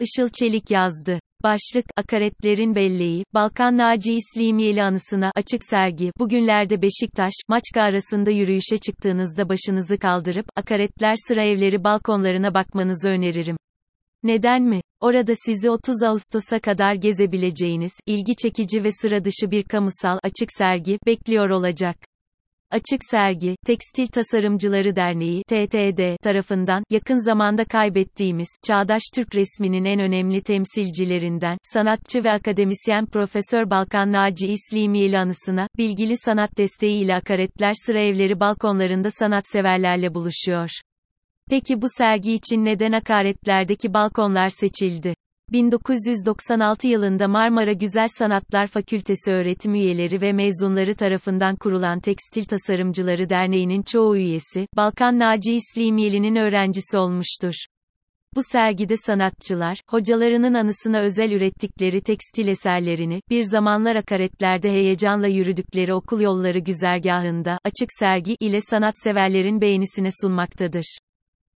Işıl Çelik yazdı. Başlık, Akaretlerin Belleği, Balkan Naci İslimiyeli anısına açık sergi. Bugünlerde Beşiktaş, Maçka arasında yürüyüşe çıktığınızda başınızı kaldırıp, akaretler sıra evleri balkonlarına bakmanızı öneririm. Neden mi? Orada sizi 30 Ağustos'a kadar gezebileceğiniz, ilgi çekici ve sıra dışı bir kamusal, açık sergi, bekliyor olacak. Açık Sergi, Tekstil Tasarımcıları Derneği TTD tarafından, yakın zamanda kaybettiğimiz, çağdaş Türk resminin en önemli temsilcilerinden, sanatçı ve akademisyen Profesör Balkan Naci İslimiyeli anısına, bilgili sanat desteği ile akaretler sıra evleri balkonlarında sanatseverlerle buluşuyor. Peki bu sergi için neden akaretlerdeki balkonlar seçildi? 1996 yılında Marmara Güzel Sanatlar Fakültesi öğretim üyeleri ve mezunları tarafından kurulan Tekstil Tasarımcıları Derneği'nin çoğu üyesi, Balkan Naci İslimiyeli'nin öğrencisi olmuştur. Bu sergide sanatçılar, hocalarının anısına özel ürettikleri tekstil eserlerini, bir zamanlar akaretlerde heyecanla yürüdükleri okul yolları güzergahında, açık sergi ile sanatseverlerin beğenisine sunmaktadır.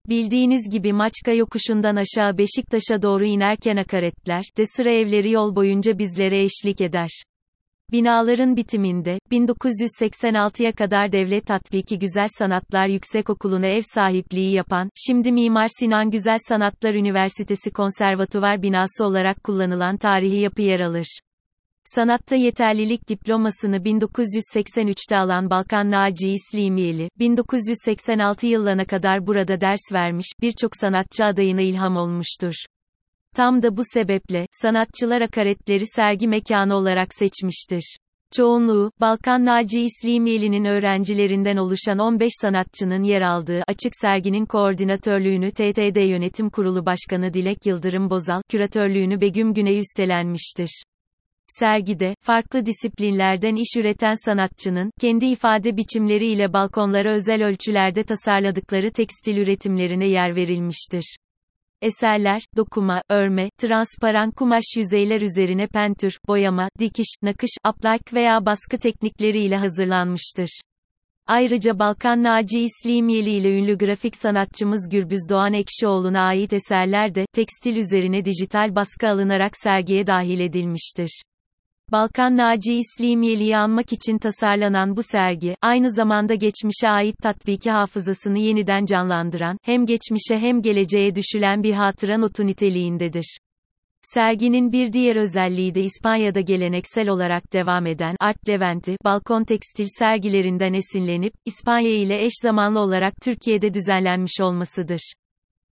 Bildiğiniz gibi Maçka yokuşundan aşağı Beşiktaş'a doğru inerken akaretler de sıra evleri yol boyunca bizlere eşlik eder. Binaların bitiminde, 1986'ya kadar Devlet Tatbiki Güzel Sanatlar Yüksekokulu'na ev sahipliği yapan, şimdi Mimar Sinan Güzel Sanatlar Üniversitesi Konservatuvar binası olarak kullanılan tarihi yapı yer alır. Sanatta yeterlilik diplomasını 1983'te alan Balkan Naci İslimiyeli, 1986 yıllarına kadar burada ders vermiş, birçok sanatçı adayına ilham olmuştur. Tam da bu sebeple, sanatçılar akaretleri sergi mekanı olarak seçmiştir. Çoğunluğu, Balkan Naci İslimiyeli'nin öğrencilerinden oluşan 15 sanatçının yer aldığı açık serginin koordinatörlüğünü TTD Yönetim Kurulu Başkanı Dilek Yıldırım Bozal, küratörlüğünü Begüm Güney üstlenmiştir. Sergide, farklı disiplinlerden iş üreten sanatçının, kendi ifade biçimleriyle balkonlara özel ölçülerde tasarladıkları tekstil üretimlerine yer verilmiştir. Eserler, dokuma, örme, transparan kumaş yüzeyler üzerine pentür, boyama, dikiş, nakış, aplak veya baskı teknikleriyle hazırlanmıştır. Ayrıca Balkan Naci İslimiyeli ile ünlü grafik sanatçımız Gürbüz Doğan Ekşioğlu'na ait eserler de, tekstil üzerine dijital baskı alınarak sergiye dahil edilmiştir. Balkan Naci İslimiyeli'yi anmak için tasarlanan bu sergi, aynı zamanda geçmişe ait tatbiki hafızasını yeniden canlandıran, hem geçmişe hem geleceğe düşülen bir hatıra notu niteliğindedir. Serginin bir diğer özelliği de İspanya'da geleneksel olarak devam eden Art Leventi, balkon tekstil sergilerinden esinlenip, İspanya ile eş zamanlı olarak Türkiye'de düzenlenmiş olmasıdır.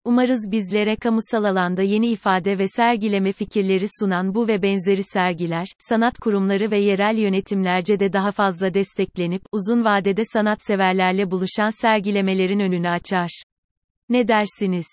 Umarız bizlere kamusal alanda yeni ifade ve sergileme fikirleri sunan bu ve benzeri sergiler, sanat kurumları ve yerel yönetimlerce de daha fazla desteklenip, uzun vadede sanatseverlerle buluşan sergilemelerin önünü açar. Ne dersiniz?